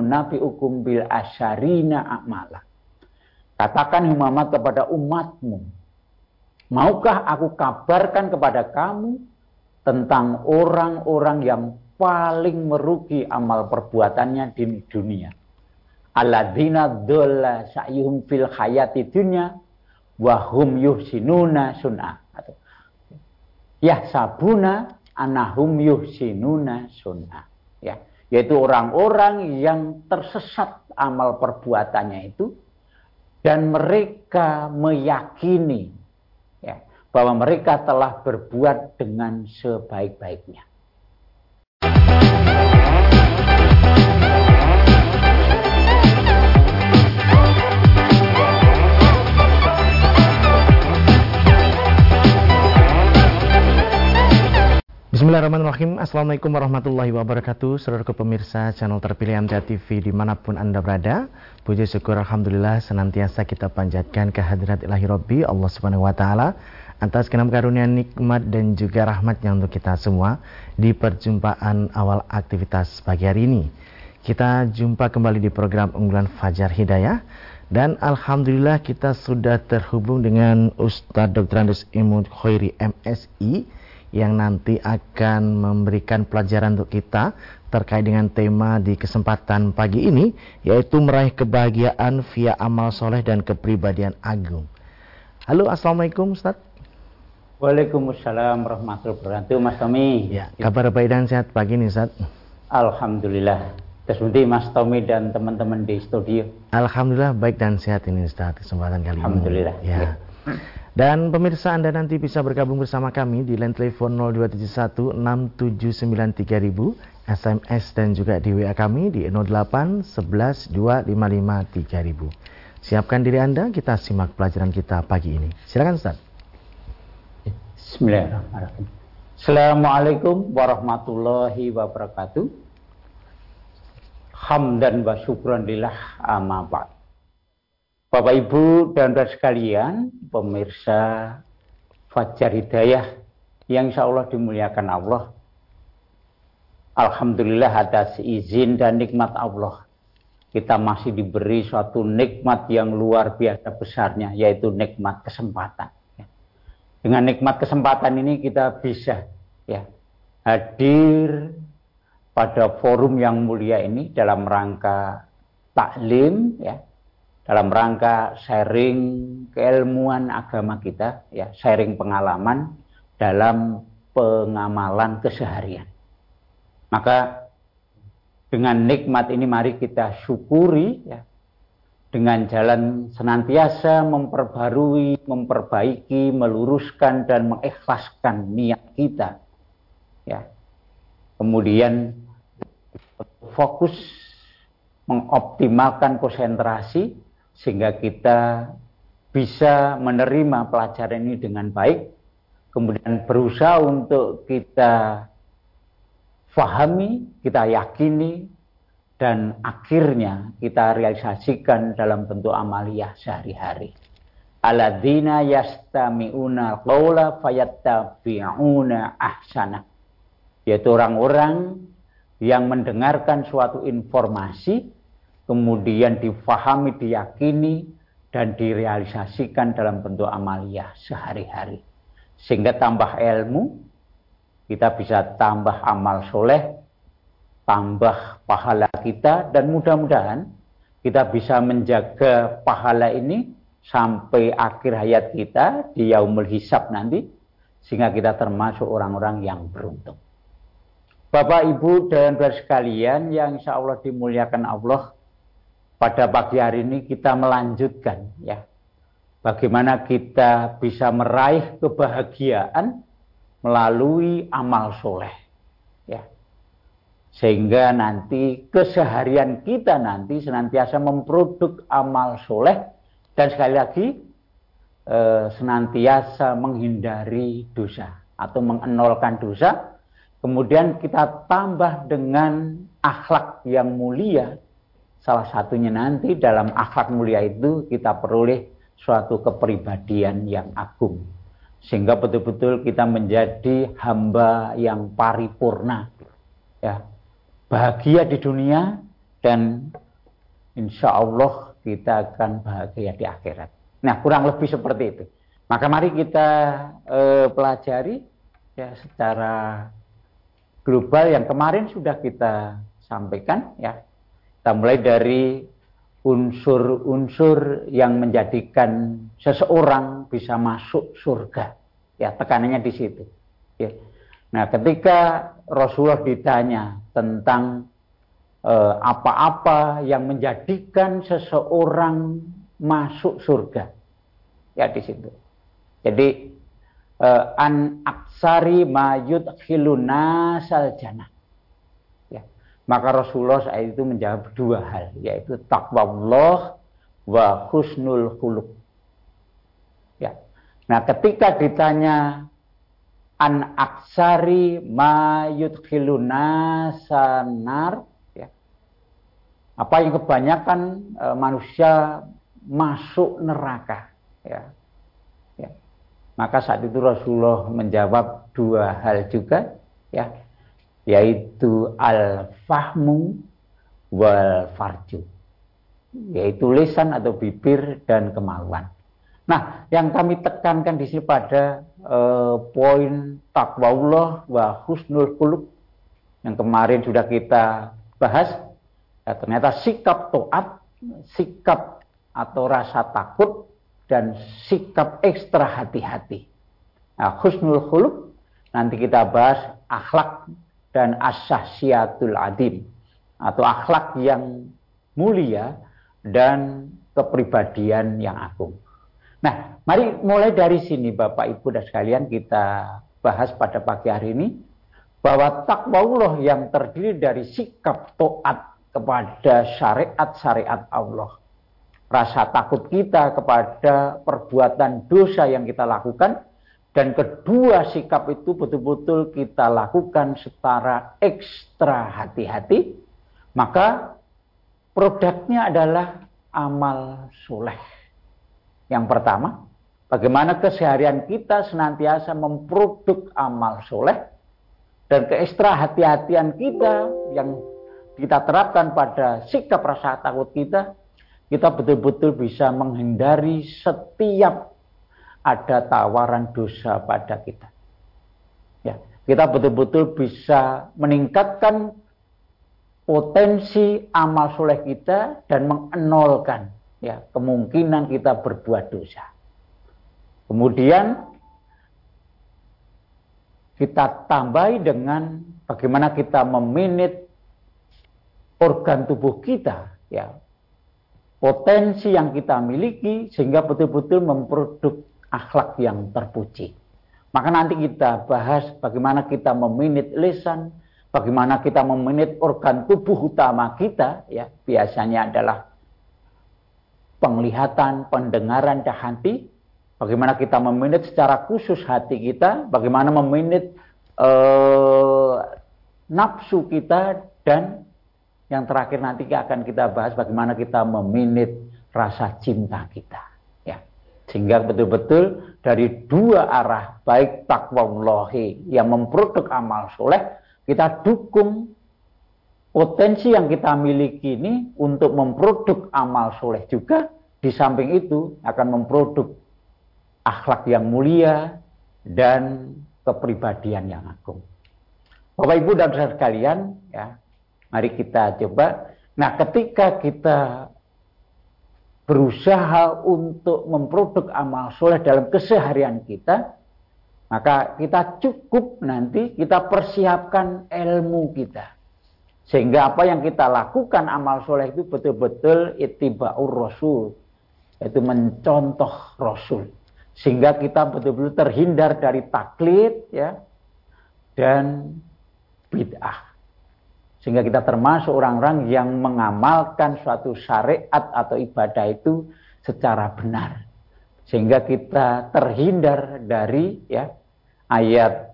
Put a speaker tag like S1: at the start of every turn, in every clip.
S1: nunabiukum bil asyarina a'mala. Katakan Muhammad kepada umatmu, maukah aku kabarkan kepada kamu tentang orang-orang yang paling merugi amal perbuatannya di dunia. Alladzina dolla sa'yuhum fil hayati dunya wahum yuhsinuna sun'a. Ya sabuna anahum yuhsinuna sun'a. Ya, yaitu orang-orang yang tersesat amal perbuatannya itu dan mereka meyakini ya, bahwa mereka telah berbuat dengan sebaik-baiknya.
S2: Bismillahirrahmanirrahim. Assalamualaikum warahmatullahi wabarakatuh. Saudara pemirsa channel terpilih MTA TV di mana pun anda berada Puji syukur Alhamdulillah senantiasa kita panjatkan kehadirat ilahi Rabbi Allah subhanahu wa ta'ala Atas kenam karunia nikmat dan juga rahmatnya untuk kita semua Di perjumpaan awal aktivitas pagi hari ini. Kita jumpa kembali di program unggulan Fajar Hidayah. Dan Alhamdulillah kita sudah terhubung dengan Ustadz Dr. Andus Imun Khairi MSI yang nanti akan memberikan pelajaran untuk kita terkait dengan tema di kesempatan pagi ini yaitu meraih kebahagiaan via amal soleh dan kepribadian agung. Halo, assalamualaikum Ustaz.
S1: Waalaikumsalam warahmatullahi wabarakatuh Mas Tommy.
S2: Ya, kabar baik dan sehat pagi ini Ustaz.
S1: Alhamdulillah. Terus Mas Tommy dan teman-teman di studio.
S2: Alhamdulillah baik dan sehat ini Ustaz kesempatan kali
S1: ini. Alhamdulillah.
S2: Ya. ya. Dan pemirsa Anda nanti bisa bergabung bersama kami di line telepon 0271 6793000, SMS dan juga di WA kami di 08 11 255 3000. Siapkan diri Anda, kita simak pelajaran kita pagi ini. Silakan Ustaz.
S1: Bismillahirrahmanirrahim. Assalamualaikum warahmatullahi wabarakatuh. Hamdan wa syukran lillah amma Bapak Ibu dan saudara sekalian, pemirsa Fajar Hidayah yang insya Allah dimuliakan Allah. Alhamdulillah atas izin dan nikmat Allah. Kita masih diberi suatu nikmat yang luar biasa besarnya, yaitu nikmat kesempatan. Dengan nikmat kesempatan ini kita bisa ya hadir pada forum yang mulia ini dalam rangka taklim ya dalam rangka sharing keilmuan agama kita, ya, sharing pengalaman dalam pengamalan keseharian. Maka dengan nikmat ini mari kita syukuri ya, dengan jalan senantiasa memperbarui, memperbaiki, meluruskan dan mengikhlaskan niat kita. Ya. Kemudian fokus mengoptimalkan konsentrasi sehingga kita bisa menerima pelajaran ini dengan baik, kemudian berusaha untuk kita fahami, kita yakini, dan akhirnya kita realisasikan dalam bentuk amaliyah sehari-hari. Aladina yastami'una qawla fayattabi'una ahsana. Yaitu orang-orang yang mendengarkan suatu informasi, kemudian difahami, diyakini, dan direalisasikan dalam bentuk amaliyah sehari-hari. Sehingga tambah ilmu, kita bisa tambah amal soleh, tambah pahala kita, dan mudah-mudahan kita bisa menjaga pahala ini sampai akhir hayat kita di yaumul hisab nanti, sehingga kita termasuk orang-orang yang beruntung. Bapak, Ibu, dan saudara sekalian yang insya Allah dimuliakan Allah, pada pagi hari ini kita melanjutkan ya. Bagaimana kita bisa meraih kebahagiaan melalui amal soleh ya. Sehingga nanti keseharian kita nanti senantiasa memproduk amal soleh dan sekali lagi e, senantiasa menghindari dosa atau mengenolkan dosa. Kemudian kita tambah dengan akhlak yang mulia Salah satunya nanti dalam akhlak mulia itu kita peroleh suatu kepribadian yang agung. Sehingga betul-betul kita menjadi hamba yang paripurna. Ya, bahagia di dunia dan insya Allah kita akan bahagia di akhirat. Nah kurang lebih seperti itu. Maka mari kita eh, pelajari ya secara global yang kemarin sudah kita sampaikan ya. Kita mulai dari unsur-unsur yang menjadikan seseorang bisa masuk surga. Ya, tekanannya di situ. Ya. Nah, ketika Rasulullah ditanya tentang eh, apa-apa yang menjadikan seseorang masuk surga, ya di situ. Jadi eh, an aksari mayut khilunasal jannah maka Rasulullah saat itu menjawab dua hal, yaitu takwa Allah wa husnul khuluq. Ya. Nah, ketika ditanya an aksari ma yudkhiluna sanar ya. Apa yang kebanyakan e, manusia masuk neraka ya. ya. Maka saat itu Rasulullah menjawab dua hal juga ya yaitu al-fahmu wal farju yaitu lisan atau bibir dan kemaluan. Nah, yang kami tekankan di sini pada eh, poin takwa wa husnul khuluq yang kemarin sudah kita bahas, ya, ternyata sikap toat, sikap atau rasa takut dan sikap ekstra hati-hati. Nah, husnul khuluq nanti kita bahas akhlak dan asyahsiatul adim atau akhlak yang mulia dan kepribadian yang agung. Nah, mari mulai dari sini Bapak Ibu dan sekalian kita bahas pada pagi hari ini bahwa takwa Allah yang terdiri dari sikap toat kepada syariat-syariat Allah. Rasa takut kita kepada perbuatan dosa yang kita lakukan dan kedua sikap itu betul-betul kita lakukan secara ekstra hati-hati, maka produknya adalah amal soleh. Yang pertama, bagaimana keseharian kita senantiasa memproduk amal soleh, dan keekstra hati-hatian kita yang kita terapkan pada sikap rasa takut kita, kita betul-betul bisa menghindari setiap ada tawaran dosa pada kita. Ya, kita betul-betul bisa meningkatkan potensi amal soleh kita dan mengenolkan ya kemungkinan kita berbuat dosa. Kemudian kita tambahi dengan bagaimana kita meminit organ tubuh kita ya potensi yang kita miliki sehingga betul-betul memproduk akhlak yang terpuji. Maka nanti kita bahas bagaimana kita meminit lisan, bagaimana kita meminit organ tubuh utama kita, ya biasanya adalah penglihatan, pendengaran, dan hati. Bagaimana kita meminit secara khusus hati kita, bagaimana meminit eh, nafsu kita, dan yang terakhir nanti akan kita bahas bagaimana kita meminit rasa cinta kita. Sehingga betul-betul dari dua arah, baik takwallahi yang memproduk amal soleh, kita dukung potensi yang kita miliki ini untuk memproduk amal soleh juga. Di samping itu akan memproduk akhlak yang mulia dan kepribadian yang agung. Bapak Ibu dan saudara sekalian, ya, mari kita coba. Nah, ketika kita berusaha untuk memproduk amal soleh dalam keseharian kita, maka kita cukup nanti kita persiapkan ilmu kita. Sehingga apa yang kita lakukan amal soleh itu betul-betul itiba'ur rasul. Yaitu mencontoh rasul. Sehingga kita betul-betul terhindar dari taklid ya, dan bid'ah. Sehingga kita termasuk orang-orang yang mengamalkan suatu syariat atau ibadah itu secara benar. Sehingga kita terhindar dari ya ayat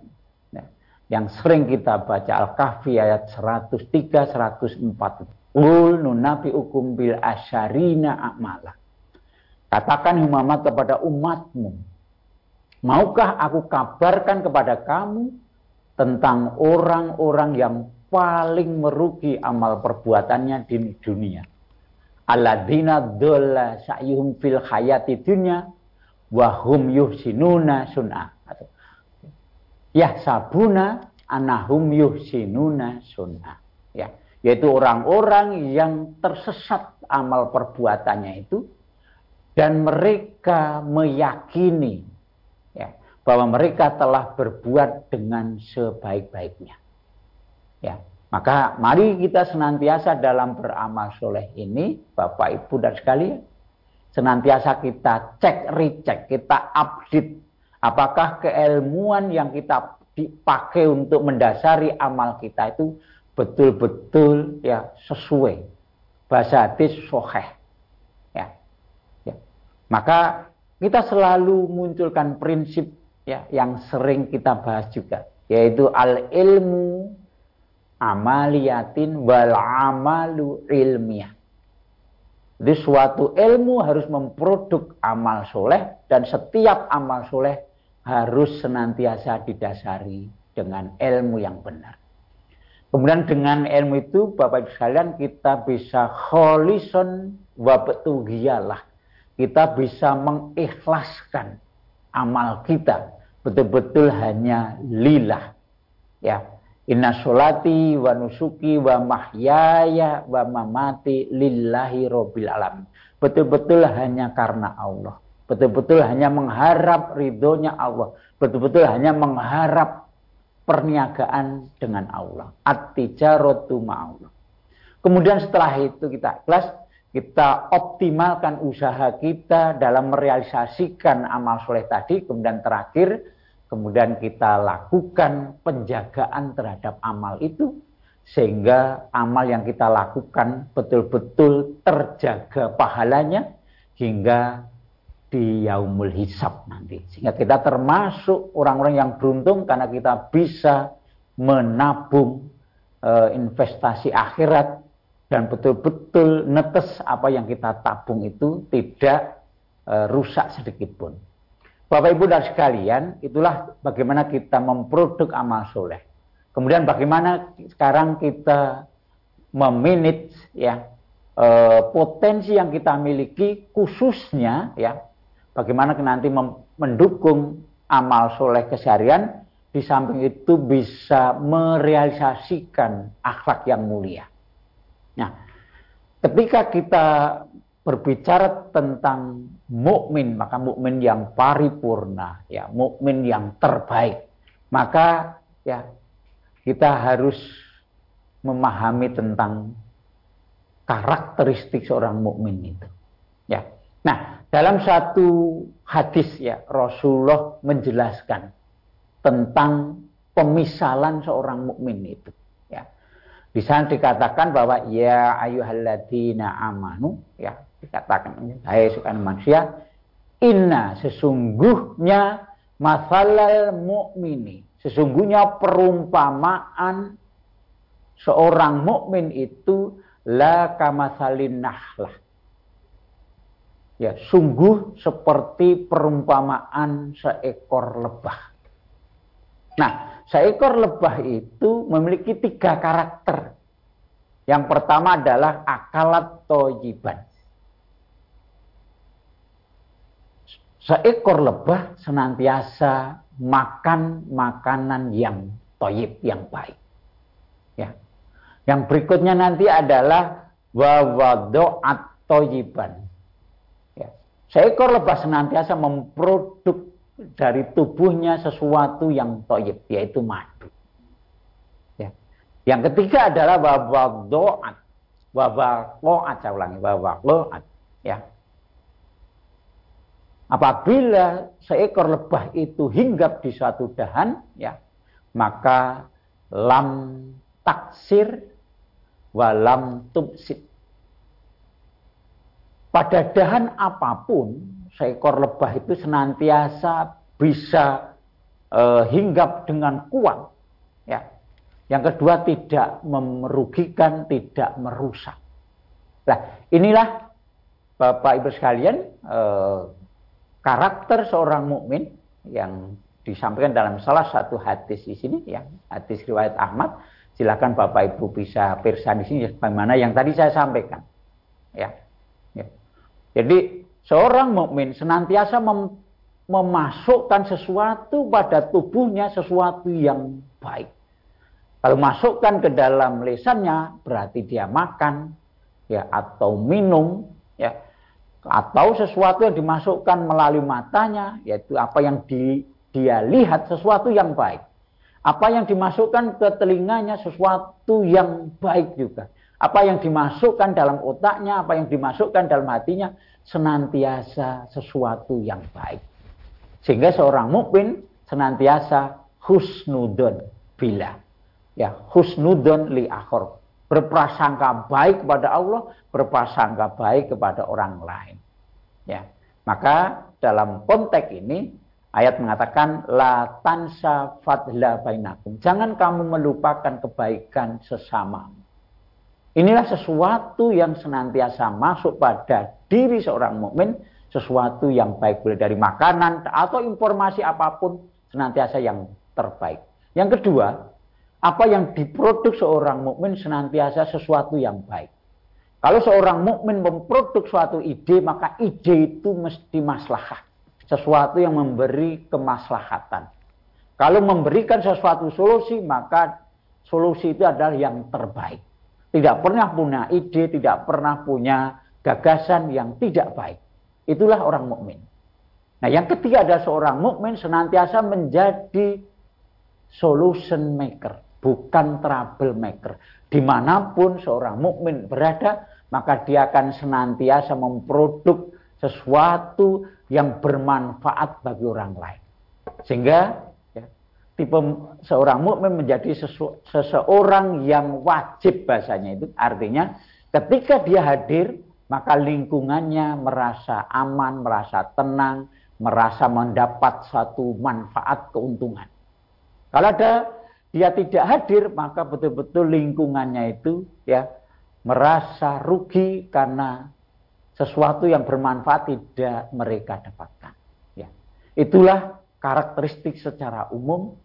S1: ya, yang sering kita baca Al-Kahfi ayat 103 104. Ul nunabi ukum bil asyarina a'mala. Katakan Muhammad kepada umatmu, maukah aku kabarkan kepada kamu tentang orang-orang yang paling merugi amal perbuatannya di dunia. Alladzina dolla sa'yuhum fil hayati dunya wa hum yuhsinuna sun'a. Ya sabuna anahum yuhsinuna sun'a. Ya, yaitu orang-orang yang tersesat amal perbuatannya itu dan mereka meyakini ya, bahwa mereka telah berbuat dengan sebaik-baiknya. Ya, maka mari kita senantiasa dalam beramal soleh ini, Bapak Ibu dan sekalian, senantiasa kita cek recek, kita update apakah keilmuan yang kita dipakai untuk mendasari amal kita itu betul-betul ya sesuai. Bahasa hadis soheh maka kita selalu munculkan prinsip ya yang sering kita bahas juga yaitu al ilmu amaliyatin wal amalu ilmiah. Jadi suatu ilmu harus memproduk amal soleh dan setiap amal soleh harus senantiasa didasari dengan ilmu yang benar. Kemudian dengan ilmu itu Bapak Ibu sekalian kita bisa kholison wa betugiyalah kita bisa mengikhlaskan amal kita betul-betul hanya lillah ya inna sholati wa nusuki wa mahyaya wa mamati lillahi robbil alam betul-betul hanya karena Allah. Betul-betul hanya mengharap ridhonya Allah. Betul-betul hanya mengharap perniagaan dengan Allah. At-tijaratu ma'allah. Kemudian setelah itu kita ikhlas kita optimalkan usaha kita dalam merealisasikan amal soleh tadi, kemudian terakhir, kemudian kita lakukan penjagaan terhadap amal itu, sehingga amal yang kita lakukan betul-betul terjaga pahalanya hingga di yaumul hisab nanti. Sehingga kita termasuk orang-orang yang beruntung karena kita bisa menabung e, investasi akhirat dan betul-betul netes apa yang kita tabung itu tidak e, rusak sedikit pun. Bapak Ibu dan sekalian, itulah bagaimana kita memproduk amal soleh. Kemudian bagaimana sekarang kita memanage ya e, potensi yang kita miliki khususnya ya bagaimana nanti mendukung amal soleh keseharian di samping itu bisa merealisasikan akhlak yang mulia. Nah, ketika kita berbicara tentang mukmin, maka mukmin yang paripurna, ya, mukmin yang terbaik, maka ya kita harus memahami tentang karakteristik seorang mukmin itu. Ya. Nah, dalam satu hadis ya Rasulullah menjelaskan tentang pemisalan seorang mukmin itu. Di sana dikatakan bahwa ya ayyuhalladzina amanu ya dikatakan. Hai sukan manusia. Inna sesungguhnya masalal mukmini sesungguhnya perumpamaan seorang mukmin itu la kamasalin nahlah. Ya sungguh seperti perumpamaan seekor lebah. Nah seekor lebah itu memiliki tiga karakter. Yang pertama adalah akalat tojiban. Seekor lebah senantiasa makan makanan yang toyib, yang baik. Ya. Yang berikutnya nanti adalah wawadoat toyiban. Ya. Seekor lebah senantiasa memproduk dari tubuhnya sesuatu yang toyib, yaitu madu. Ya. Yang ketiga adalah wawadoat. Wawakoat, saya ulangi, wawakoat. Ya. Apabila seekor lebah itu hinggap di suatu dahan, ya, maka lam taksir walam tubsid. Pada dahan apa pun seekor lebah itu senantiasa bisa e, hinggap dengan kuat. Ya. Yang kedua tidak merugikan, tidak merusak. Nah, inilah Bapak Ibu sekalian e, karakter seorang mukmin yang disampaikan dalam salah satu hadis di sini, yang hadis riwayat Ahmad, Silakan Bapak Ibu bisa persa di sini bagaimana yang tadi saya sampaikan. Ya. ya. Jadi seorang mukmin senantiasa mem memasukkan sesuatu pada tubuhnya sesuatu yang baik. Kalau masukkan ke dalam lesannya berarti dia makan ya atau minum ya atau sesuatu yang dimasukkan melalui matanya yaitu apa yang di, dia lihat sesuatu yang baik. Apa yang dimasukkan ke telinganya sesuatu yang baik juga. Apa yang dimasukkan dalam otaknya, apa yang dimasukkan dalam hatinya senantiasa sesuatu yang baik. Sehingga seorang mukmin senantiasa husnudon bila. Ya, husnudon li akhor. Berprasangka baik kepada Allah, berprasangka baik kepada orang lain. Ya. Maka dalam konteks ini Ayat mengatakan la tansa fadla bainakum. Jangan kamu melupakan kebaikan sesama. Inilah sesuatu yang senantiasa masuk pada diri seorang mukmin, sesuatu yang baik boleh dari makanan atau informasi apa pun senantiasa yang terbaik. Yang kedua, apa yang diproduk seorang mukmin senantiasa sesuatu yang baik. Kalau seorang mukmin memproduk suatu ide, maka ide itu mesti maslahah sesuatu yang memberi kemaslahatan. Kalau memberikan sesuatu solusi, maka solusi itu adalah yang terbaik. Tidak pernah punya ide, tidak pernah punya gagasan yang tidak baik. Itulah orang mukmin. Nah, yang ketiga adalah seorang mukmin senantiasa menjadi solution maker, bukan trouble maker. Di mana pun seorang mukmin berada, maka dia akan senantiasa memproduk sesuatu yang bermanfaat bagi orang lain. Sehingga ya, tipe seorang mukmin menjadi sesu, seseorang yang wajib bahasanya itu artinya ketika dia hadir maka lingkungannya merasa aman, merasa tenang, merasa mendapat satu manfaat keuntungan. Kalau ada dia tidak hadir maka betul-betul lingkungannya itu ya merasa rugi karena sesuatu yang bermanfaat tidak mereka dapatkan. Ya. Itulah karakteristik secara umum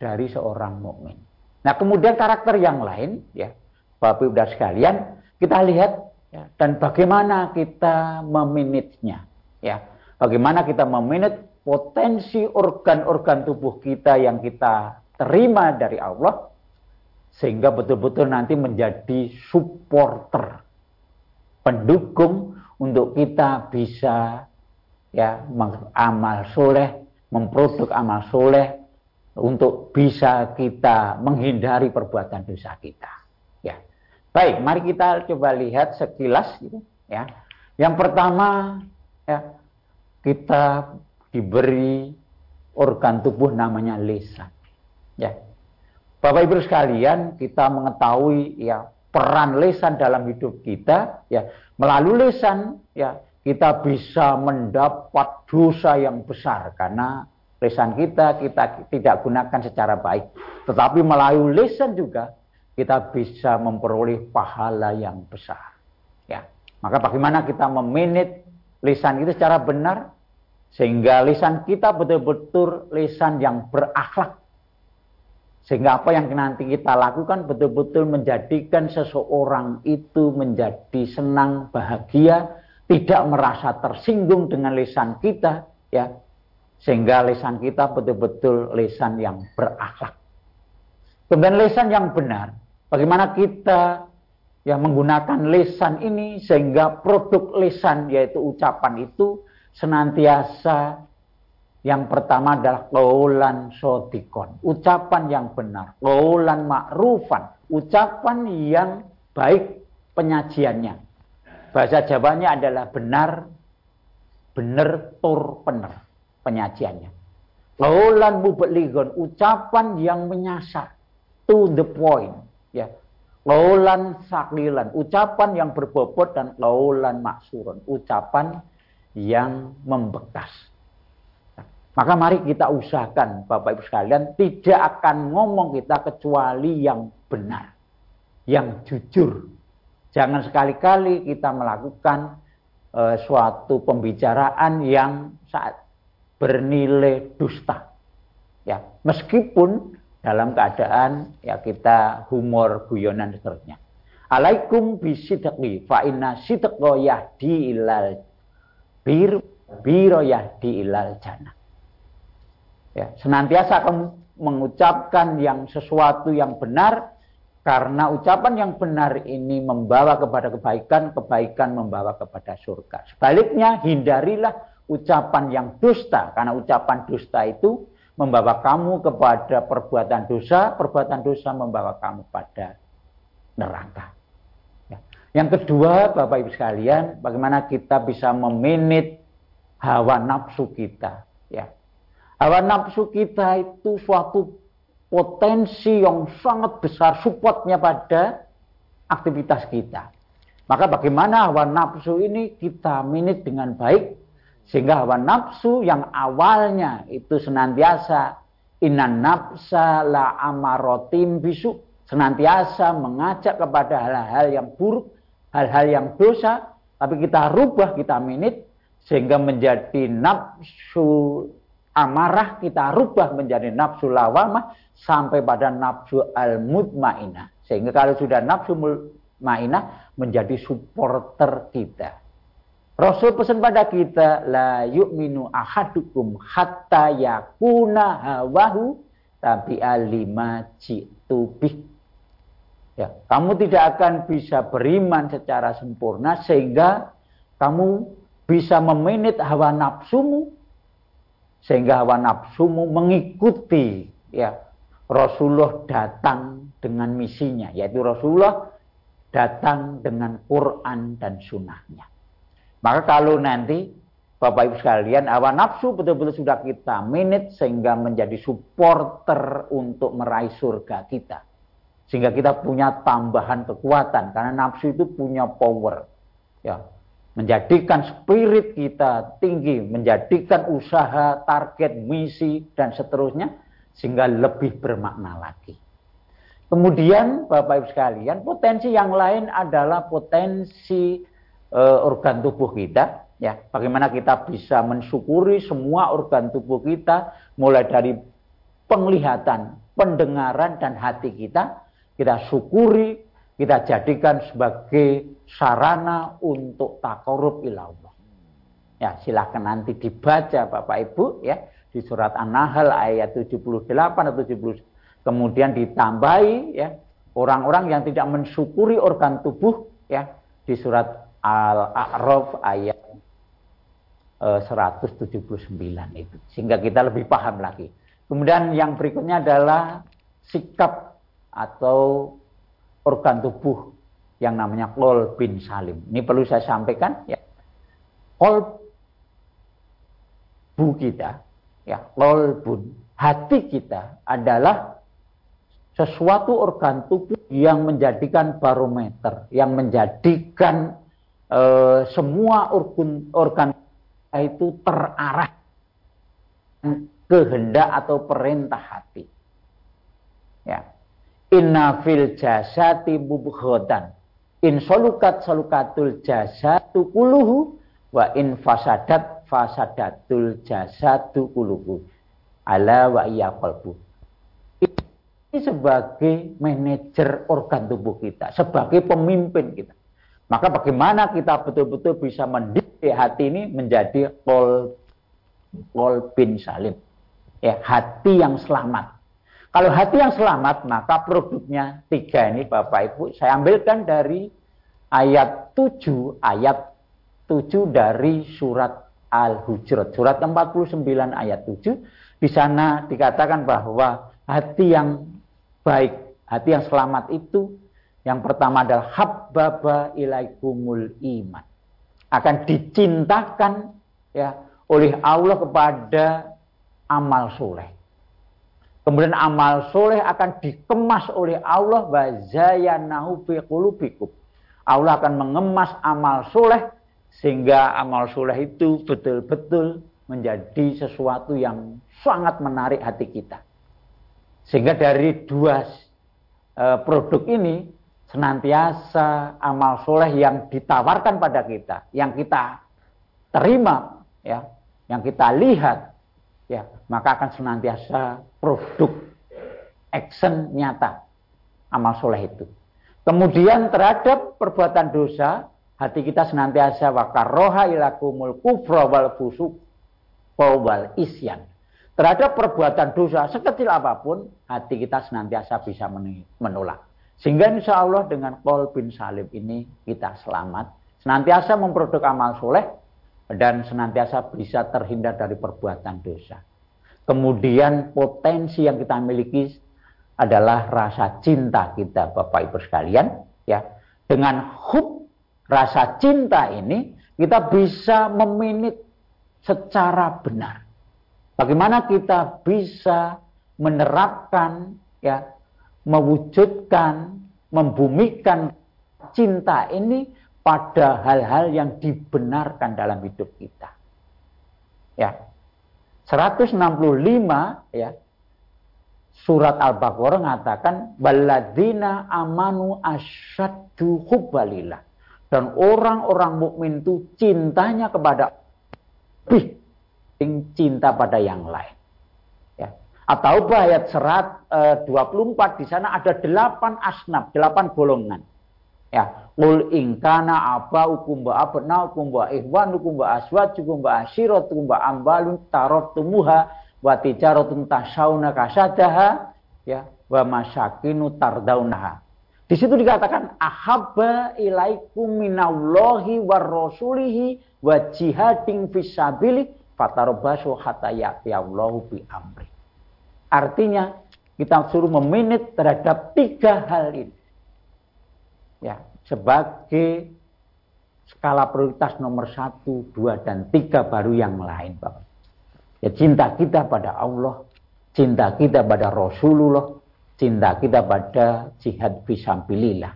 S1: dari seorang mukmin. Nah, kemudian karakter yang lain, ya, Bapak Ibu sekalian, kita lihat ya, dan bagaimana kita meminitnya, ya, bagaimana kita meminit potensi organ-organ tubuh kita yang kita terima dari Allah, sehingga betul-betul nanti menjadi supporter, pendukung untuk kita bisa ya amal soleh, memproduk amal soleh untuk bisa kita menghindari perbuatan dosa kita. Ya, baik, mari kita coba lihat sekilas, gitu, ya. Yang pertama, ya, kita diberi organ tubuh namanya lisan. Ya, Bapak Ibu sekalian, kita mengetahui ya peran lesan dalam hidup kita ya melalui lesan ya kita bisa mendapat dosa yang besar karena lesan kita kita tidak gunakan secara baik. Tetapi melalui lesan juga kita bisa memperoleh pahala yang besar. Ya. Maka bagaimana kita meminit lesan itu secara benar? Sehingga lisan kita betul-betul lisan yang berakhlak sehingga apa yang nanti kita lakukan betul-betul menjadikan seseorang itu menjadi senang, bahagia, tidak merasa tersinggung dengan lisan kita, ya. Sehingga lisan kita betul-betul lisan yang berakhlak. Kemudian lisan yang benar. Bagaimana kita ya menggunakan lisan ini sehingga produk lisan yaitu ucapan itu senantiasa yang pertama adalah kaulan sodikon, ucapan yang benar. Kaulan makrufan, ucapan yang baik penyajiannya. Bahasa Jawanya adalah benar, benar, tur, benar penyajiannya. Kaulan mubeligon, ucapan yang menyasar, to the point. Ya. Kaulan saklilan, ucapan yang berbobot dan kaulan maksurun, ucapan yang membekas maka mari kita usahakan Bapak Ibu sekalian tidak akan ngomong kita kecuali yang benar. Yang jujur. Jangan sekali-kali kita melakukan uh, suatu pembicaraan yang saat bernilai dusta. Ya, meskipun dalam keadaan ya kita humor guyonan seterusnya. Alaikum bisidqi fa inna sidqa yahdi ilal bir biro yahdi ilal jannah. Ya, senantiasa kamu mengucapkan yang sesuatu yang benar karena ucapan yang benar ini membawa kepada kebaikan, kebaikan membawa kepada surga. Sebaliknya, hindarilah ucapan yang dusta, karena ucapan dusta itu membawa kamu kepada perbuatan dosa, perbuatan dosa membawa kamu pada neraka. Ya. Yang kedua, Bapak Ibu sekalian, bagaimana kita bisa meminit hawa nafsu kita. Ya. Hawa nafsu kita itu suatu potensi yang sangat besar supportnya pada aktivitas kita. Maka bagaimana hawa nafsu ini kita minit dengan baik sehingga hawa nafsu yang awalnya itu senantiasa inan nafsa la amarotim bisu senantiasa mengajak kepada hal-hal yang buruk, hal-hal yang dosa, tapi kita rubah, kita minit sehingga menjadi nafsu amarah kita rubah menjadi nafsu lawamah sampai pada nafsu al-mutmainah. Sehingga kalau sudah nafsu mutmainah menjadi supporter kita. Rasul pesan pada kita la yu'minu ahadukum hatta yakuna hawahu tapi alima jitubih. Ya, kamu tidak akan bisa beriman secara sempurna sehingga kamu bisa meminit hawa nafsumu sehingga hawa nafsumu mengikuti ya Rasulullah datang dengan misinya, yaitu Rasulullah datang dengan Quran dan sunnahnya. Maka kalau nanti Bapak Ibu sekalian, hawa nafsu betul-betul sudah kita minit sehingga menjadi supporter untuk meraih surga kita. Sehingga kita punya tambahan kekuatan karena nafsu itu punya power. Ya, menjadikan spirit kita tinggi, menjadikan usaha, target, misi dan seterusnya sehingga lebih bermakna lagi. Kemudian Bapak Ibu sekalian, potensi yang lain adalah potensi e, organ tubuh kita, ya. Bagaimana kita bisa mensyukuri semua organ tubuh kita mulai dari penglihatan, pendengaran dan hati kita, kita syukuri, kita jadikan sebagai sarana untuk takorup ilallah. Ya, silahkan nanti dibaca Bapak Ibu ya di surat An-Nahl ayat 78 atau 70 kemudian ditambahi ya orang-orang yang tidak mensyukuri organ tubuh ya di surat Al-A'raf ayat eh, 179 itu sehingga kita lebih paham lagi. Kemudian yang berikutnya adalah sikap atau organ tubuh yang namanya kol bin salim. Ini perlu saya sampaikan ya. Kol bu kita ya kolbun hati kita adalah sesuatu organ tubuh yang menjadikan barometer yang menjadikan e, semua organ organ itu terarah kehendak atau perintah hati ya inna fil jasati mubghodan in solukat solukatul jasatu kuluhu wa in fasadat fasadatul jasadu kulubu ala wa iya qalbu. Ini sebagai manajer organ tubuh kita, sebagai pemimpin kita. Maka bagaimana kita betul-betul bisa mendidik hati ini menjadi kol, kol bin salim. Ya, hati yang selamat. Kalau hati yang selamat, maka produknya tiga ini Bapak Ibu. Saya ambilkan dari ayat 7, ayat 7 dari surat Al-Hujurat surat 49 ayat 7 di sana dikatakan bahwa hati yang baik, hati yang selamat itu yang pertama adalah habbaba ilaikumul iman. Akan dicintakan ya oleh Allah kepada amal soleh. Kemudian amal soleh akan dikemas oleh Allah wa zayanahu fi Allah akan mengemas amal soleh sehingga amal soleh itu betul-betul menjadi sesuatu yang sangat menarik hati kita. Sehingga dari dua e, produk ini senantiasa amal soleh yang ditawarkan pada kita, yang kita terima, ya, yang kita lihat, ya, maka akan senantiasa produk action nyata amal soleh itu. Kemudian terhadap perbuatan dosa, hati kita senantiasa wakaroha ilakumul kufra wal fusuk wal isyan. Terhadap perbuatan dosa sekecil apa pun, hati kita senantiasa bisa menolak. Sehingga insya Allah dengan Paul bin Salim ini kita selamat. Senantiasa memproduk amal soleh dan senantiasa bisa terhindar dari perbuatan dosa. Kemudian potensi yang kita miliki adalah rasa cinta kita Bapak Ibu sekalian ya. Dengan hub rasa cinta ini kita bisa meminit secara benar. Bagaimana kita bisa menerapkan ya mewujudkan membumikan cinta ini pada hal-hal yang dibenarkan dalam hidup kita. Ya. 165 ya. Surat Al-Baqarah mengatakan baladina amanu asyaddu hubbalillah. Dan orang-orang mukmin itu cintanya kepada lebih cinta pada yang lain. Ya. Atau ayat serat e, 24 di sana ada delapan asnaf, delapan golongan. Ya, Qul aba ukum ba abna ukum ba ihwan ukum ba asyirat ukum ba ambalun tumuha wa tijaratun tasawna kasadaha ya wa masyakinu tardaunaha. Di situ dikatakan ahabba ilaikum minallahi war rasulihi wa jihadin fisabili fatarabbasu hatta ya'tiyallahu bi amri. Artinya kita suruh meminit terhadap tiga hal ini ya sebagai skala prioritas nomor satu, dua, dan tiga baru yang lain, Bapak. Ya cinta kita pada Allah, cinta kita pada Rasulullah, cinta kita pada jihad fisabilillah.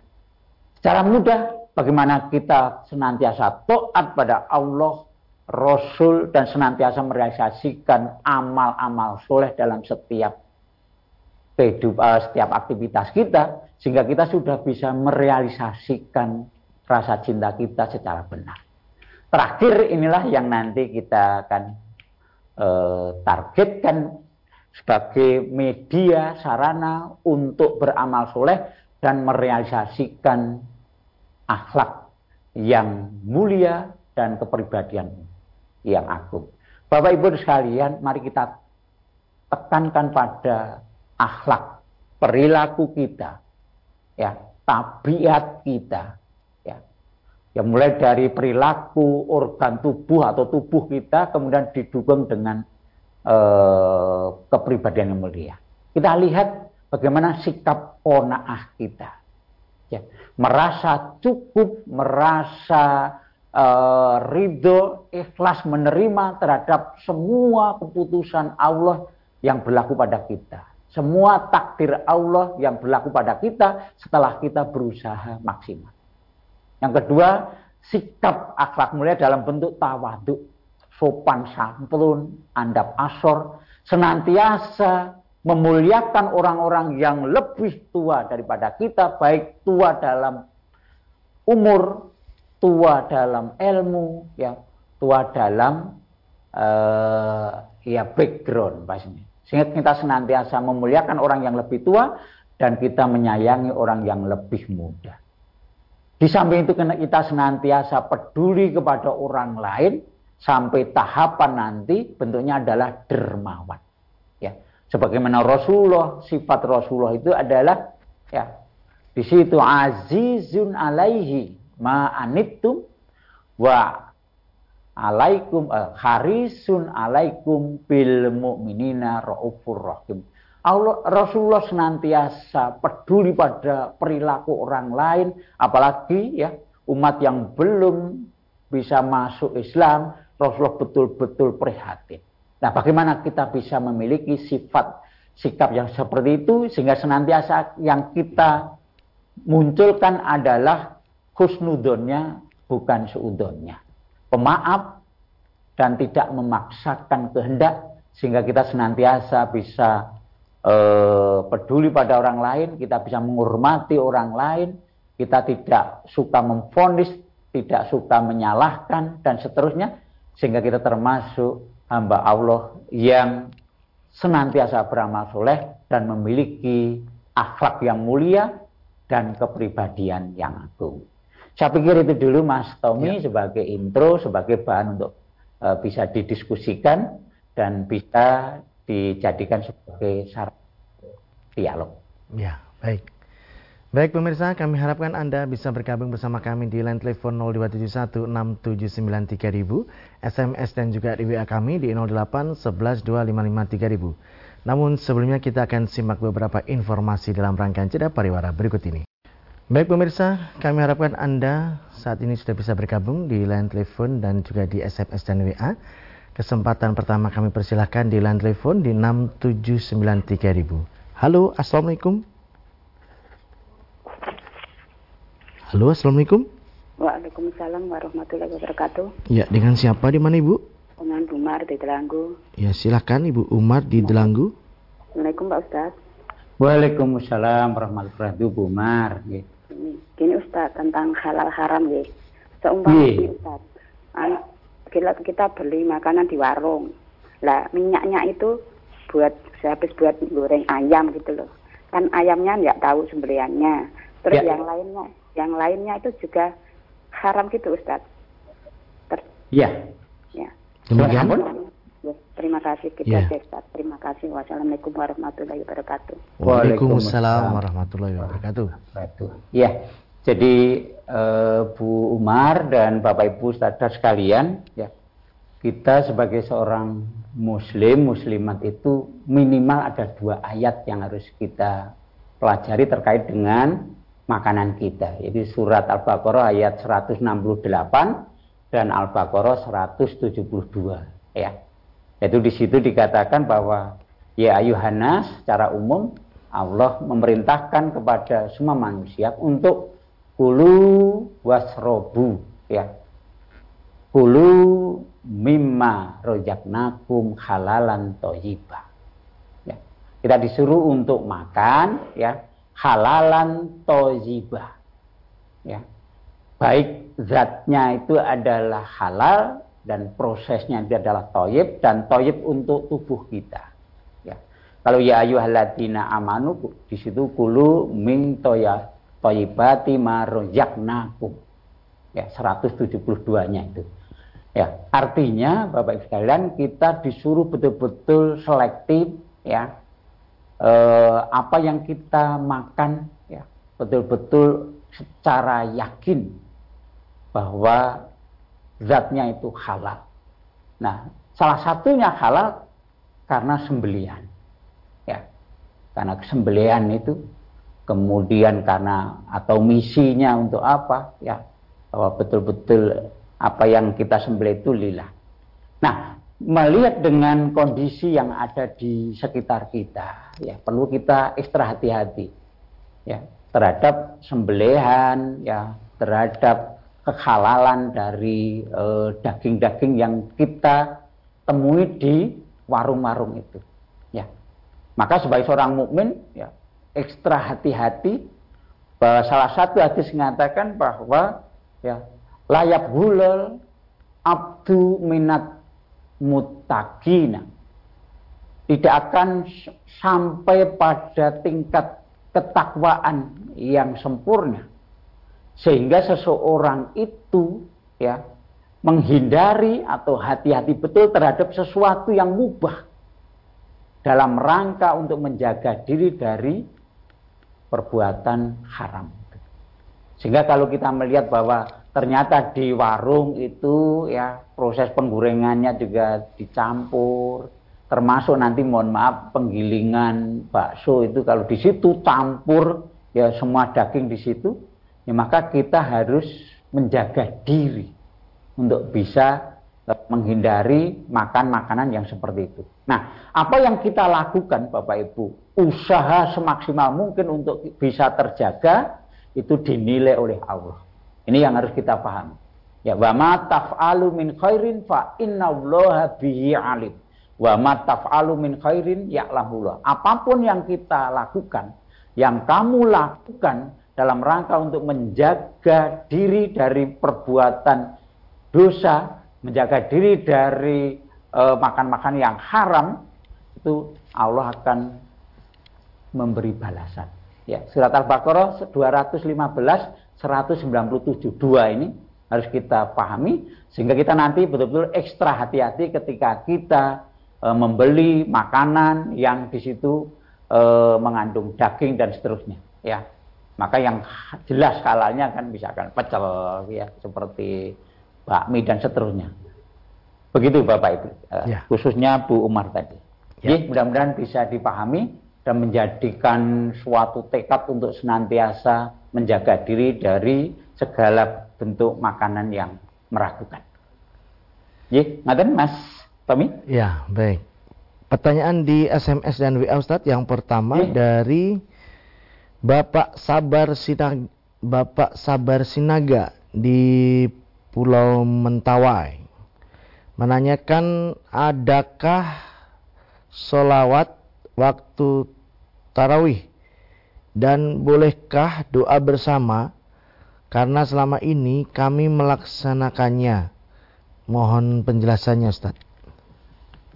S1: Secara mudah, bagaimana kita senantiasa taat pada Allah, Rasul, dan senantiasa merealisasikan amal-amal soleh dalam setiap kehidupan, uh, setiap aktivitas kita, sehingga kita sudah bisa merealisasikan rasa cinta kita secara benar. Terakhir inilah yang nanti kita akan uh, targetkan sebagai media sarana untuk beramal soleh dan merealisasikan akhlak yang mulia dan kepribadian yang agung. Bapak Ibu sekalian, mari kita tekankan pada akhlak, perilaku kita, ya, tabiat kita, ya. Ya mulai dari perilaku organ tubuh atau tubuh kita kemudian didukung dengan eh, kepribadian yang mulia. Kita lihat bagaimana sikap onaah kita. Ya, merasa cukup, merasa uh, ridho, ikhlas menerima terhadap semua keputusan Allah yang berlaku pada kita semua takdir Allah yang berlaku pada kita setelah kita berusaha maksimal. Yang kedua, sikap akhlak mulia dalam bentuk tawaduk, sopan santun, andap asor, senantiasa memuliakan orang-orang yang lebih tua daripada kita, baik tua dalam umur, tua dalam ilmu, ya, tua dalam uh, ya background pastinya. Sehingga kita senantiasa memuliakan orang yang lebih tua dan kita menyayangi orang yang lebih muda. Di samping itu kita senantiasa peduli kepada orang lain sampai tahapan nanti bentuknya adalah dermawan. Ya, sebagaimana Rasulullah, sifat Rasulullah itu adalah ya di situ azizun alaihi ma anittum wa alaikum uh, harisun alaikum bil mu'minina raufur rahim. Allah Rasulullah senantiasa peduli pada perilaku orang lain, apalagi ya umat yang belum bisa masuk Islam, Rasulullah betul-betul prihatin. Nah, bagaimana kita bisa memiliki sifat sikap yang seperti itu sehingga senantiasa yang kita munculkan adalah husnudonnya bukan seudonnya pemaaf dan tidak memaksakan kehendak sehingga kita senantiasa bisa eh, peduli pada orang lain, kita bisa menghormati orang lain, kita tidak suka memfonis, tidak suka menyalahkan dan seterusnya sehingga kita termasuk hamba Allah yang senantiasa beramal soleh dan memiliki akhlak yang mulia dan kepribadian yang agung. Saya pikir itu dulu Mas Tommy ya. sebagai intro, sebagai bahan untuk uh, bisa didiskusikan dan bisa dijadikan sebagai syarat dialog.
S2: Ya, baik. Baik pemirsa, kami harapkan Anda bisa bergabung bersama kami di line telepon 02716793000, SMS dan juga di WA kami di 08 11 Namun sebelumnya kita akan simak beberapa informasi dalam rangkaian jeda pariwara berikut ini. Baik pemirsa, kami harapkan Anda saat ini sudah bisa bergabung di line telepon dan juga di SMS dan WA. Kesempatan pertama kami persilahkan di line telepon di 6793000. Halo, Assalamualaikum. Halo, Assalamualaikum.
S3: Waalaikumsalam warahmatullahi wabarakatuh.
S2: Ya, dengan siapa di mana Ibu?
S3: Dengan Umar di Delanggu.
S2: Ya, silakan Ibu Umar di Delanggu.
S3: Assalamualaikum Pak Ustaz.
S1: Waalaikumsalam warahmatullahi wabarakatuh, Bu Umar.
S3: Gini Ustaz, tentang halal haram ya. Seumpama ini Ustaz, kita, kita beli makanan di warung. Lah, minyaknya itu buat habis buat goreng ayam gitu loh. Kan ayamnya nggak tahu sembeliannya. Terus ya. yang lainnya yang lainnya itu juga haram gitu Ustadz.
S1: Iya.
S3: Ya.
S2: Demikian.
S3: Ya, terima kasih kita ya. Ustaz. Terima kasih. Wassalamualaikum warahmatullahi wabarakatuh.
S2: Waalaikumsalam warahmatullahi wabarakatuh.
S1: Ya. Jadi uh, Bu Umar dan Bapak Ibu saudara sekalian, ya kita sebagai seorang Muslim Muslimat itu minimal ada dua ayat yang harus kita pelajari terkait dengan makanan kita. Jadi surat Al-Baqarah ayat 168 dan Al-Baqarah 172 ya. Itu di situ dikatakan bahwa ya ayuhanas secara umum Allah memerintahkan kepada semua manusia untuk kulu wasrobu ya. Kulu mimma rojaknakum halalan toyibah. Ya. Kita disuruh untuk makan ya halalan tozibah. Ya. Baik zatnya itu adalah halal dan prosesnya itu adalah toyib dan toyib untuk tubuh kita. Ya. Kalau ya ayuhaladina amanu di situ kulu min toya toyibati marojaknakum. Ya, 172-nya itu. Ya, artinya Bapak Ibu sekalian kita disuruh betul-betul selektif ya eh, apa yang kita makan ya betul-betul secara yakin bahwa zatnya itu halal. Nah, salah satunya halal karena sembelian. Ya. Karena sembelian itu kemudian karena atau misinya untuk apa? Ya, bahwa betul-betul apa yang kita sembelih itu lillah. Nah, melihat dengan kondisi yang ada di sekitar kita, ya perlu kita ekstra hati-hati, ya terhadap sembelihan, ya terhadap kehalalan dari eh, daging-daging yang kita temui di warung-warung itu, ya. Maka sebagai seorang mukmin, ya ekstra hati-hati. Salah satu hadis mengatakan bahwa ya layak hulal abdu minat mutakina tidak akan sampai pada tingkat ketakwaan yang sempurna sehingga seseorang itu ya menghindari atau hati-hati betul terhadap sesuatu yang mubah dalam rangka untuk menjaga diri dari perbuatan haram. Sehingga kalau kita melihat bahwa ternyata di warung itu ya proses penggorengannya juga dicampur termasuk nanti mohon maaf penggilingan bakso itu kalau di situ campur ya semua daging di situ ya maka kita harus menjaga diri untuk bisa menghindari makan makanan yang seperti itu. Nah, apa yang kita lakukan Bapak Ibu? Usaha semaksimal mungkin untuk bisa terjaga itu dinilai oleh Allah. Ini yang harus kita pahami. Ya, wa ma taf'alu min khairin fa innallaha bihi alim. Wa ma taf'alu min khairin ya'lamullah. Apa pun yang kita lakukan, yang kamu lakukan dalam rangka untuk menjaga diri dari perbuatan dosa, menjaga diri dari eh, makan-makan uh, yang haram, itu Allah akan memberi balasan. Ya, surat Al-Baqarah 215 197 dua ini harus kita pahami sehingga kita nanti betul-betul ekstra hati-hati ketika kita e, membeli makanan yang di situ e, mengandung daging dan seterusnya ya maka yang jelas halalnya kan misalkan pecel ya seperti bakmi dan seterusnya begitu Bapak Ibu e, ya. khususnya Bu Umar tadi ya. jadi mudah-mudahan bisa dipahami dan menjadikan suatu tekad untuk senantiasa menjaga diri dari segala bentuk makanan yang meragukan. Ya, ngaten Mas Tommy?
S2: Ya, baik. Pertanyaan di SMS dan WA Ustadz yang pertama ya. dari Bapak Sabar Sinaga, Bapak Sabar Sinaga di Pulau Mentawai menanyakan adakah solawat waktu tarawih? Dan bolehkah doa bersama? Karena selama ini kami melaksanakannya. Mohon penjelasannya Ustaz.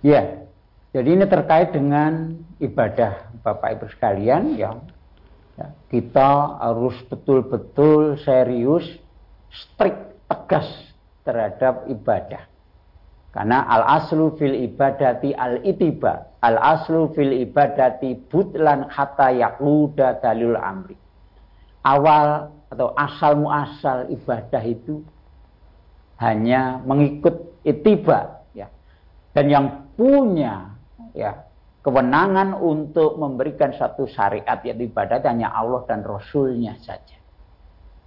S1: Ya jadi ini terkait dengan ibadah Bapak Ibu sekalian ya, ya kita harus betul-betul serius strict tegas terhadap ibadah karena al aslu fil ibadati al itiba, al aslu fil ibadati butlan hatta yakluda dalil amri. Awal atau asal muasal ibadah itu hanya mengikut itiba ya. Dan yang punya ya kewenangan untuk memberikan satu syariat yaitu ibadat hanya Allah dan Rasulnya saja.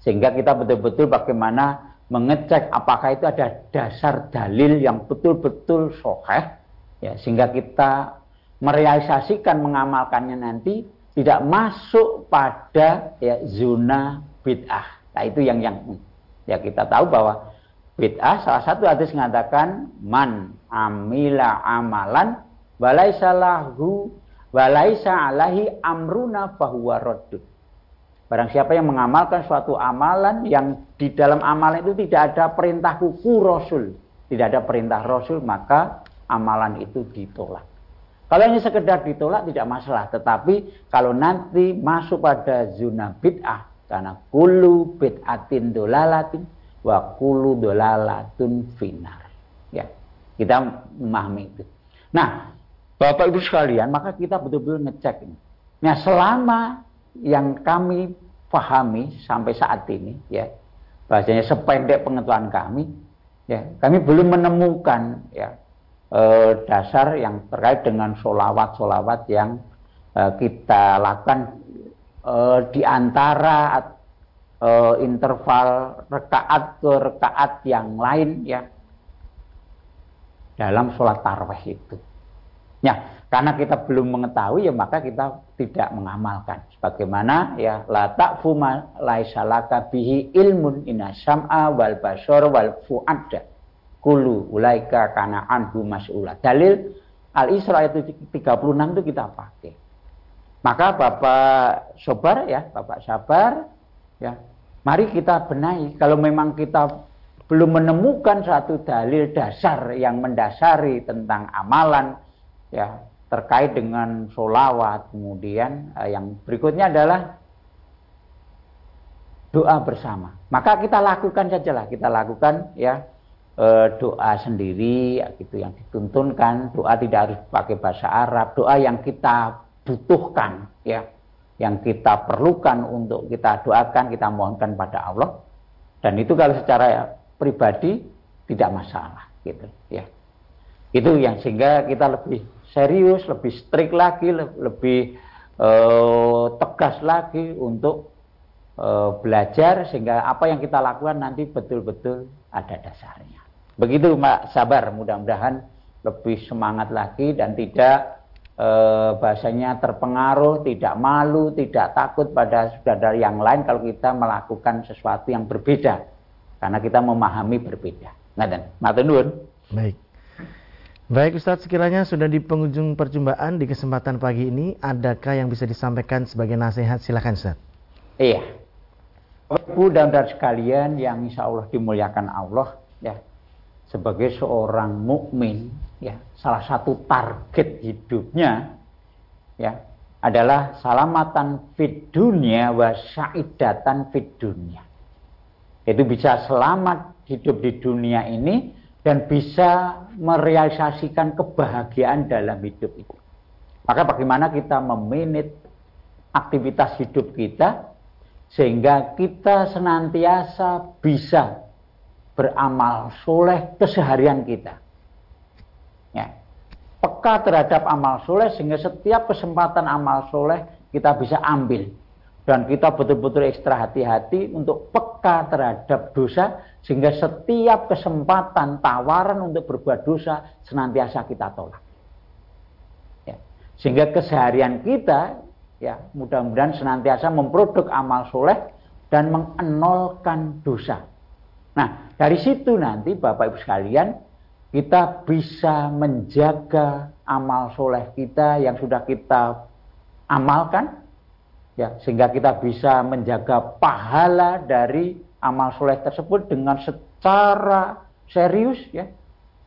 S1: Sehingga kita betul-betul bagaimana mengecek apakah itu ada dasar dalil yang betul-betul soheh ya sehingga kita merealisasikan mengamalkannya nanti tidak masuk pada ya zona bid'ah. Nah itu yang yang ya kita tahu bahwa bid'ah salah satu hadis mengatakan man amila amalan walaisa lahu walaisa alahi amruna fahuwa raddud. Barang siapa yang mengamalkan suatu amalan yang di dalam amalan itu tidak ada perintah kuku Rasul, tidak ada perintah Rasul, maka amalan itu ditolak. Kalau ini sekedar ditolak tidak masalah, tetapi kalau nanti masuk pada zona bid'ah, karena kulu bid'atin dolalatin wa kulu dolalatun finar. Ya, kita memahami itu. Nah, Bapak Ibu sekalian, maka kita betul-betul ngecek ini. Nah, selama yang kami pahami sampai saat ini ya bahasanya sependek pengetahuan kami ya kami belum menemukan ya eh, dasar yang terkait dengan solawat-solawat yang eh, kita lakukan eh, di antara eh, interval rekaat ke rekaat yang lain ya dalam sholat tarwih itu. Ya, karena kita belum mengetahui ya maka kita tidak mengamalkan. Sebagaimana ya la ta'fu ma laisalaka bihi ilmun inna sam'a wal basar wal fu'adda kulu ulaika kana anhu mas'ula. Dalil Al-Isra itu 36 itu kita pakai. Maka Bapak Sobar ya, Bapak Sabar ya, mari kita benahi kalau memang kita belum menemukan satu dalil dasar yang mendasari tentang amalan ya terkait dengan solawat kemudian eh, yang berikutnya adalah doa bersama. Maka kita lakukan sajalah. Kita lakukan ya eh, doa sendiri ya, gitu yang dituntunkan. Doa tidak harus pakai bahasa Arab. Doa yang kita butuhkan ya yang kita perlukan untuk kita doakan kita mohonkan pada Allah. Dan itu kalau secara pribadi tidak masalah gitu ya. Itu yang sehingga kita lebih serius, lebih strict lagi, lebih uh, tegas lagi untuk uh, belajar sehingga apa yang kita lakukan nanti betul-betul ada dasarnya. Begitu Mbak Sabar, mudah-mudahan lebih semangat lagi dan tidak uh, bahasanya terpengaruh, tidak malu, tidak takut pada saudara yang lain kalau kita melakukan sesuatu yang berbeda karena kita memahami berbeda. Matur nuwun.
S2: Baik. Baik Ustadz, sekiranya sudah di penghujung perjumpaan di kesempatan pagi ini, adakah yang bisa disampaikan sebagai nasihat? Silakan Ustadz.
S1: Iya. Ibu dan saudara sekalian yang insya Allah dimuliakan Allah, ya sebagai seorang mukmin, ya salah satu target hidupnya, ya adalah salamatan fid dunia wa syaidatan fid dunia. Itu bisa selamat hidup di dunia ini dan bisa merealisasikan kebahagiaan dalam hidup itu. Maka bagaimana kita meminit aktivitas hidup kita sehingga kita senantiasa bisa beramal soleh keseharian kita. Ya. Peka terhadap amal soleh sehingga setiap kesempatan amal soleh kita bisa ambil. Dan kita betul-betul ekstra hati-hati untuk peka terhadap dosa sehingga setiap kesempatan tawaran untuk berbuat dosa senantiasa kita tolak. Ya. Sehingga keseharian kita ya mudah-mudahan senantiasa memproduk amal soleh dan mengenolkan dosa. Nah dari situ nanti Bapak Ibu sekalian kita bisa menjaga amal soleh kita yang sudah kita amalkan ya sehingga kita bisa menjaga pahala dari amal soleh tersebut dengan secara serius ya.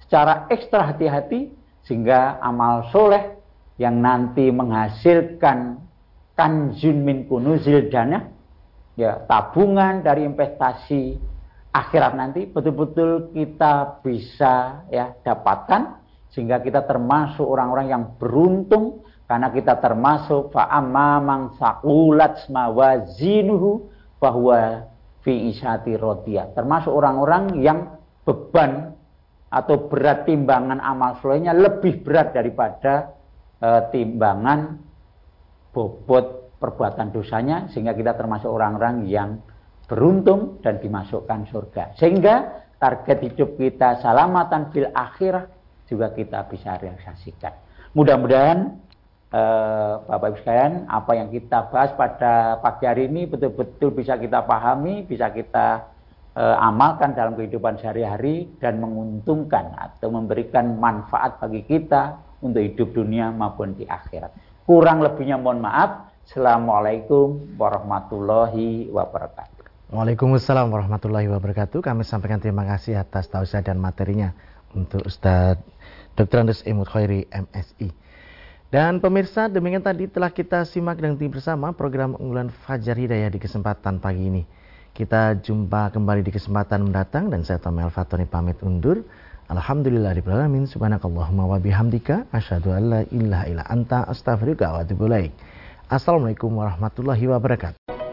S1: Secara ekstra hati-hati sehingga amal soleh yang nanti menghasilkan kanjun min kunuzil dana ya tabungan dari investasi akhirat nanti betul-betul kita bisa ya dapatkan sehingga kita termasuk orang-orang yang beruntung karena kita termasuk fa'amma mang saqulat mawazinuhu bahwa fi isyati rodiyah. Termasuk orang-orang yang beban atau berat timbangan amal solehnya lebih berat daripada e, timbangan bobot perbuatan dosanya sehingga kita termasuk orang-orang yang beruntung dan dimasukkan surga. Sehingga target hidup kita salamatan fil akhirah juga kita bisa realisasikan. Mudah-mudahan Bapak Ibu sekalian, apa yang kita bahas pada pagi hari ini betul-betul bisa kita pahami, bisa kita eh, amalkan dalam kehidupan sehari-hari dan menguntungkan atau memberikan manfaat bagi kita untuk hidup dunia maupun di akhirat. Kurang lebihnya mohon maaf. Assalamualaikum warahmatullahi wabarakatuh.
S2: Waalaikumsalam warahmatullahi wabarakatuh. Kami sampaikan terima kasih atas tausiah dan materinya untuk Ustadz Dr. Andes Imut Khairi MSI. Dan pemirsa, demikian tadi telah kita simak dan tim bersama program unggulan Fajar Hidayah di kesempatan pagi ini. Kita jumpa kembali di kesempatan mendatang dan saya Tomel Fatoni pamit undur. Alhamdulillah alamin subhanakallahumma wa bihamdika asyhadu an la ilaha illa anta astaghfiruka wa atubu Assalamualaikum warahmatullahi wabarakatuh.